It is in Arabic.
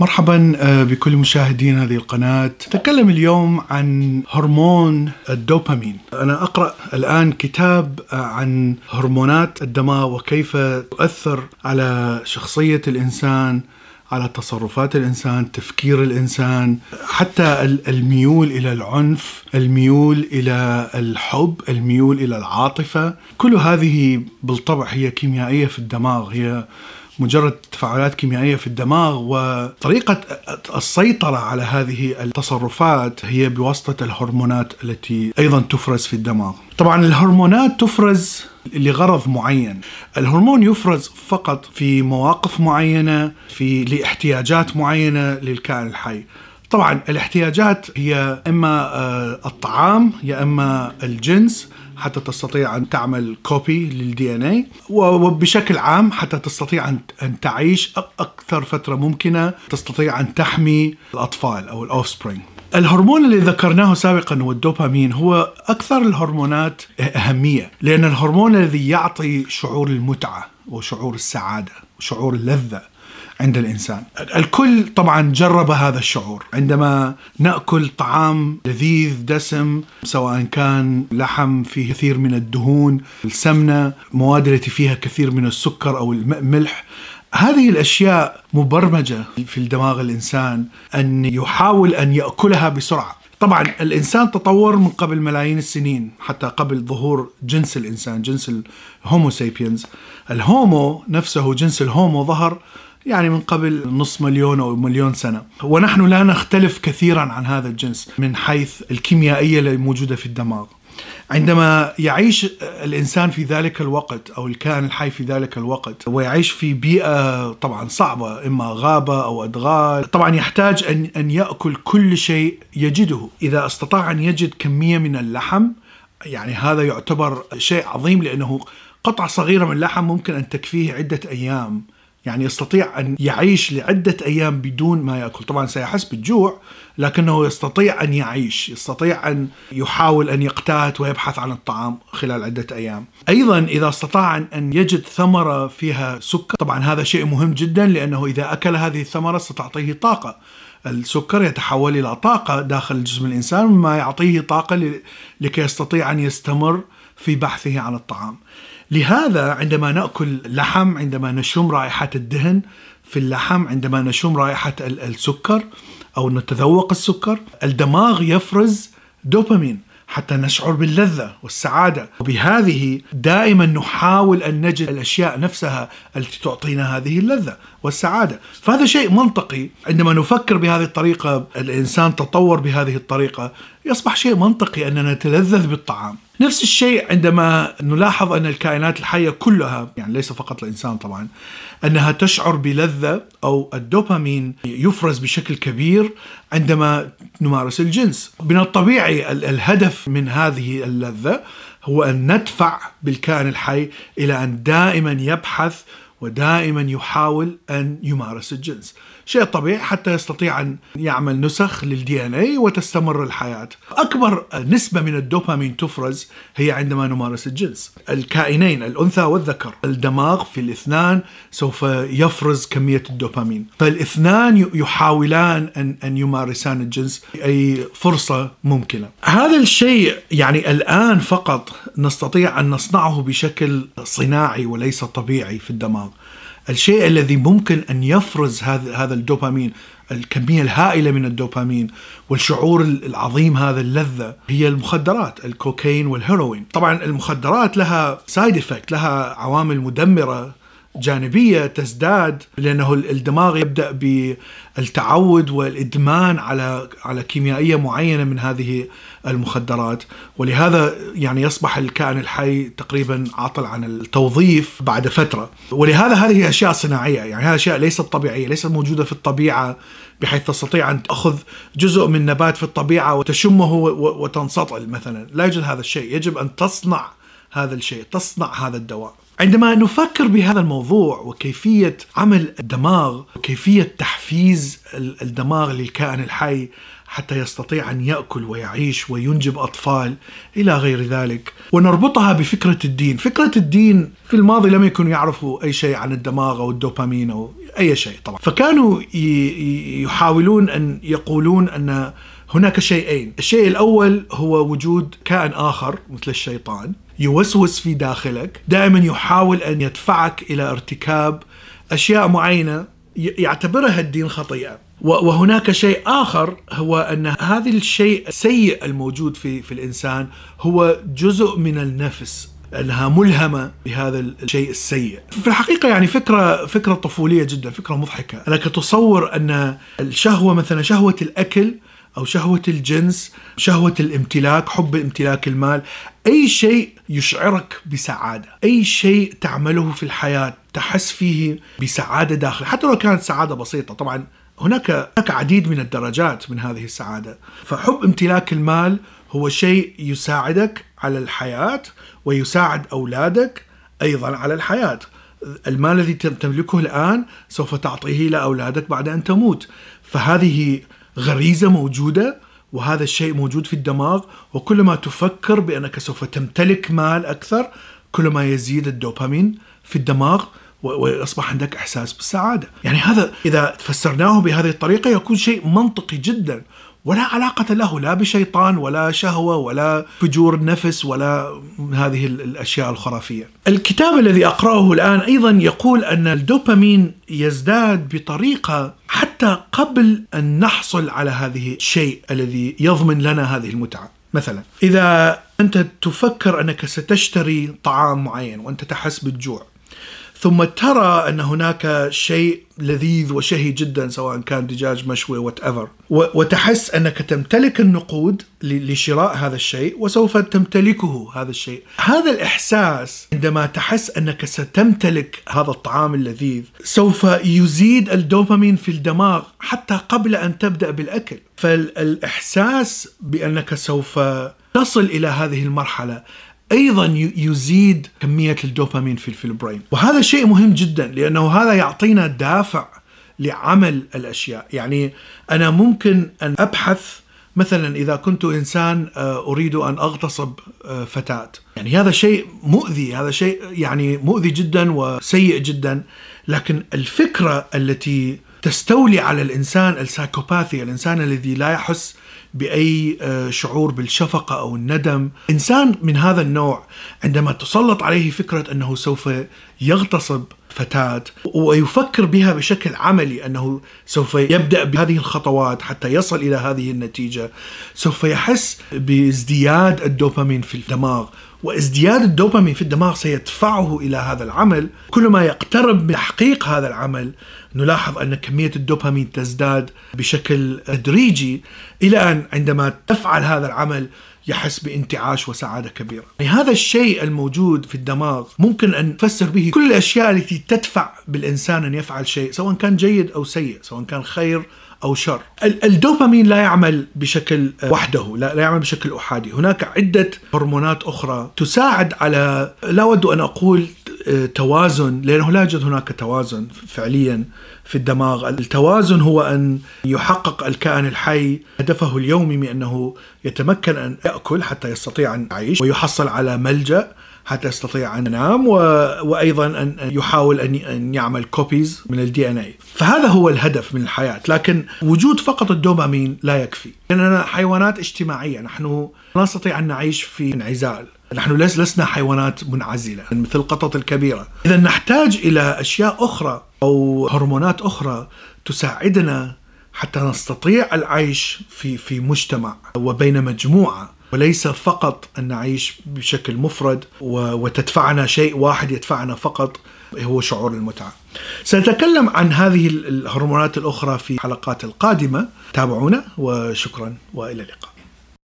مرحبا آه، بكل مشاهدين هذه القناة. نتكلم اليوم عن هرمون الدوبامين. أنا أقرأ الآن كتاب آه، عن هرمونات الدماغ وكيف تؤثر على شخصية الإنسان على تصرفات الإنسان، تفكير الإنسان، حتى الميول إلى العنف، الميول إلى الحب، الميول إلى العاطفة، كل هذه بالطبع هي كيميائية في الدماغ، هي مجرد تفاعلات كيميائية في الدماغ وطريقة السيطرة على هذه التصرفات هي بواسطة الهرمونات التي أيضا تفرز في الدماغ. طبعا الهرمونات تفرز لغرض معين. الهرمون يفرز فقط في مواقف معينة في لاحتياجات معينة للكائن الحي. طبعا الاحتياجات هي إما آه، الطعام يا إما الجنس. حتى تستطيع أن تعمل copy لل DNA وبشكل عام حتى تستطيع ان تعيش أكثر فترة ممكنة تستطيع أن تحمي الأطفال أو ال offspring الهرمون اللي ذكرناه سابقا هو الدوبامين هو أكثر الهرمونات أهمية لأن الهرمون الذي يعطي شعور المتعة وشعور السعادة وشعور اللذة. عند الإنسان. الكل طبعا جرب هذا الشعور. عندما نأكل طعام لذيذ دسم سواء كان لحم فيه كثير من الدهون، السمنة، مواد التي فيها كثير من السكر أو الملح هذه الأشياء مبرمجة في الدماغ الإنسان أن يحاول أن يأكلها بسرعة. طبعا الإنسان تطور من قبل ملايين السنين حتى قبل ظهور جنس الإنسان جنس الهومو سيبينز الهومو نفسه جنس الهومو ظهر يعني من قبل نصف مليون أو مليون سنة. ونحن لا نختلف كثيرا عن هذا الجنس من حيث الكيميائية الموجوده في الدماغ. عندما يعيش الإنسان في ذلك الوقت أو الكائن الحي في ذلك الوقت ويعيش في بيئة طبعا صعبة إما غابة أو أدغال طبعا يحتاج أن أن يأكل كل شيء يجده. إذا استطاع أن يجد كمية من اللحم يعني هذا يعتبر شيء عظيم لأنه قطعة صغيرة من اللحم ممكن أن تكفيه عدة أيام. يعني يستطيع أن يعيش لعدة أيام بدون ما يأكل. طبعا سيحس بالجوع لكنه يستطيع أن يعيش يستطيع أن يحاول أن يقتات ويبحث عن الطعام خلال عدة أيام. أيضا إذا استطاع أن يجد ثمرة فيها سكر طبعا هذا شيء مهم جدا لأنه إذا أكل هذه الثمرة ستعطيه طاقة. السكر يتحول إلى طاقة داخل جسم الإنسان مما يعطيه طاقة لكي يستطيع أن يستمر في بحثه عن الطعام. لهذا عندما نأكل لحم عندما نشم رائحة الدهن في اللحم عندما نشم رائحة السكر أو نتذوق السكر الدماغ يفرز دوبامين. حتى نشعر باللذة والسعادة. وبهذه دائما نحاول أن نجد الأشياء نفسها التي تعطينا هذه اللذة والسعادة. فهذا شيء منطقي. عندما نفكر بهذه الطريقة الإنسان تطور بهذه الطريقة يصبح شيء منطقي أننا نتلذذ بالطعام. نفس الشيء عندما نلاحظ أن الكائنات الحية كلها يعني ليس فقط الإنسان طبعا أنها تشعر بلذة أو الدوبامين يفرز بشكل كبير عندما نمارس الجنس. من الطبيعي الهدف من هذه اللذة هو أن ندفع بالكائن الحي إلى أن دائما يبحث ودائما يحاول أن يمارس الجنس. شيء طبيعي حتى يستطيع أن يعمل نسخ للدي ان اي وتستمر الحياة. أكبر نسبة من الدوبامين تفرز هي عندما نمارس الجنس. الكائنين الأنثى والذكر الدماغ في الاثنان سوف يفرز كمية الدوبامين، فالاثنان يحاولان ان أن يمارسان الجنس اي فرصة ممكنة. هذا الشيء يعني الآن فقط نستطيع أن نصنعه بشكل صناعي وليس طبيعي في الدماغ. الشيء الذي ممكن أن يفرز هذا هذا الدوبامين الكمية الهائلة من الدوبامين والشعور العظيم هذا اللذة هي المخدرات الكوكايين والهيروين. طبعا المخدرات لها side effect لها عوامل مدمرة. جانبية تزداد لأنه الدماغ يبدأ بالتعود والإدمان على على كيميائية معينة من هذه المخدرات. ولهذا يعني يصبح الكائن الحي تقريبا عاطل عن التوظيف بعد فترة. ولهذا هذه أشياء صناعية. يعني هذه أشياء ليست طبيعية ليست موجودة في الطبيعة بحيث تستطيع أن تأخذ جزء من نبات في الطبيعة وتشمه وتنسطل مثلا. لا يوجد هذا الشيء. يجب أن تصنع هذا الشيء تصنع هذا الدواء. عندما نفكر بهذا الموضوع وكيفية عمل الدماغ وكيفيه تحفيز الدماغ للكائن الحي حتى يستطيع أن يأكل ويعيش وينجب أطفال إلى غير ذلك. ونربطها بفكرة الدين، فكرة الدين في الماضي لم يكونوا يعرفوا أي شيء عن الدماغ أو الدوبامين أو أي شيء طبعا، فكانوا يحاولون أن يقولون أن هناك شيئين، الشيء الأول هو وجود كائن آخر مثل الشيطان. يوسوس في داخلك، دائما يحاول أن يدفعك إلى ارتكاب أشياء معينة يعتبرها الدين خطيئة وهناك شيء آخر هو أن هذا الشيء السيء الموجود في في الإنسان هو جزء من النفس أنها ملهمة بهذا الشيء السيء. في الحقيقة يعني فكرة فكرة طفولية جدا، فكرة مضحكة، انك تصور أن الشهوة مثلا شهوة الأكل أو شهوة الجنس، شهوة الامتلاك، حب امتلاك المال، أي شيء يشعرك بسعادة، أي شيء تعمله في الحياة تحس فيه بسعادة داخل، حتى لو كانت سعادة بسيطة، طبعا هناك هناك عديد من الدرجات من هذه السعادة، فحب امتلاك المال هو شيء يساعدك على الحياة ويساعد أولادك أيضا على الحياة. المال الذي تملكه الآن سوف تعطيه لاولادك بعد أن تموت، فهذه غريزة موجودة وهذا الشيء موجود في الدماغ وكلما تفكر بأنك سوف تمتلك مال أكثر كلما يزيد الدوبامين في الدماغ ويصبح عندك إحساس بالسعادة، يعني هذا إذا فسرناه بهذه الطريقة يكون شيء منطقي جدا. ولا علاقة له لا بشيطان ولا شهوة ولا فجور نفس ولا هذه الأشياء الخرافية. الكتاب الذي أقرأه الآن أيضا يقول أن الدوبامين يزداد بطريقة حتى قبل أن نحصل على هذه الشيء الذي يضمن لنا هذه المتعة. مثلا إذا أنت تفكر أنك ستشتري طعام معين وأنت تحس بالجوع ثم ترى أن هناك شيء لذيذ وشهي جدا سواء كان دجاج مشوي whatever وتحس أنك تمتلك النقود لشراء هذا الشيء وسوف تمتلكه هذا الشيء. هذا الإحساس عندما تحس أنك ستمتلك هذا الطعام اللذيذ سوف يزيد الدوبامين في الدماغ حتى قبل أن تبدأ بالأكل. فالإحساس بأنك سوف تصل إلى هذه المرحلة أيضا يزيد كمية الدوبامين في البرين. وهذا شيء مهم جدا لأنه هذا يعطينا دافع لعمل الأشياء. يعني أنا ممكن أن أبحث مثلا إذا كنت إنسان آه، أريد أن أغتصب آه، فتاة. يعني هذا شيء مؤذي هذا شيء يعني مؤذي جدا وسيء جدا. لكن الفكرة التي تستولي على الإنسان السايكوباثي الإنسان الذي لا يحس بأي آه، شعور بالشفقة أو الندم، إنسان من هذا النوع عندما تسلط عليه فكرة أنه سوف يغتصب فتاة ويفكر بها بشكل عملي أنه سوف يبدأ بهذه الخطوات حتى يصل إلى هذه النتيجة. سوف يحس بازدياد الدوبامين في الدماغ وازدياد الدوبامين في الدماغ سيدفعه إلى هذا العمل. كلما يقترب من تحقيق هذا العمل نلاحظ أن كمية الدوبامين تزداد بشكل تدريجي إلى أن عندما تفعل هذا العمل يحس بانتعاش وسعادة كبيرة يعني هذا الشيء الموجود في الدماغ ممكن أن نفسر به كل الأشياء التي تدفع بالإنسان أن يفعل شيء سواء كان جيد أو سيء سواء كان خير أو شر. الدوبامين لا يعمل بشكل وحده، لا, لا يعمل بشكل أحادي، هناك عدة هرمونات أخرى تساعد على لا اود أن أقول آه، توازن لأنه لا يوجد هناك توازن فعليا في الدماغ، التوازن هو أن يحقق الكائن الحي هدفه اليومي من أنه يتمكن أن يأكل حتى يستطيع أن يعيش ويحصل على ملجأ حتى يستطيع أن ينام و... وأيضا أن يحاول أن أن يعمل copies من ال DNA فهذا هو الهدف من الحياة لكن وجود فقط الدوبامين لا يكفي. لأننا حيوانات اجتماعية نحن لا نستطيع أن نعيش في انعزال. نحن لسنا حيوانات منعزلة مثل القطط الكبيرة. إذا نحتاج إلى أشياء أخرى أو هرمونات أخرى تساعدنا حتى نستطيع العيش في في مجتمع وبين مجموعة. وليس فقط أن نعيش بشكل مفرد وتدفعنا شيء واحد يدفعنا فقط هو شعور المتعة. سنتكلم عن هذه الهرمونات الأخرى في حلقات القادمة. تابعونا وشكرا وإلى اللقاء.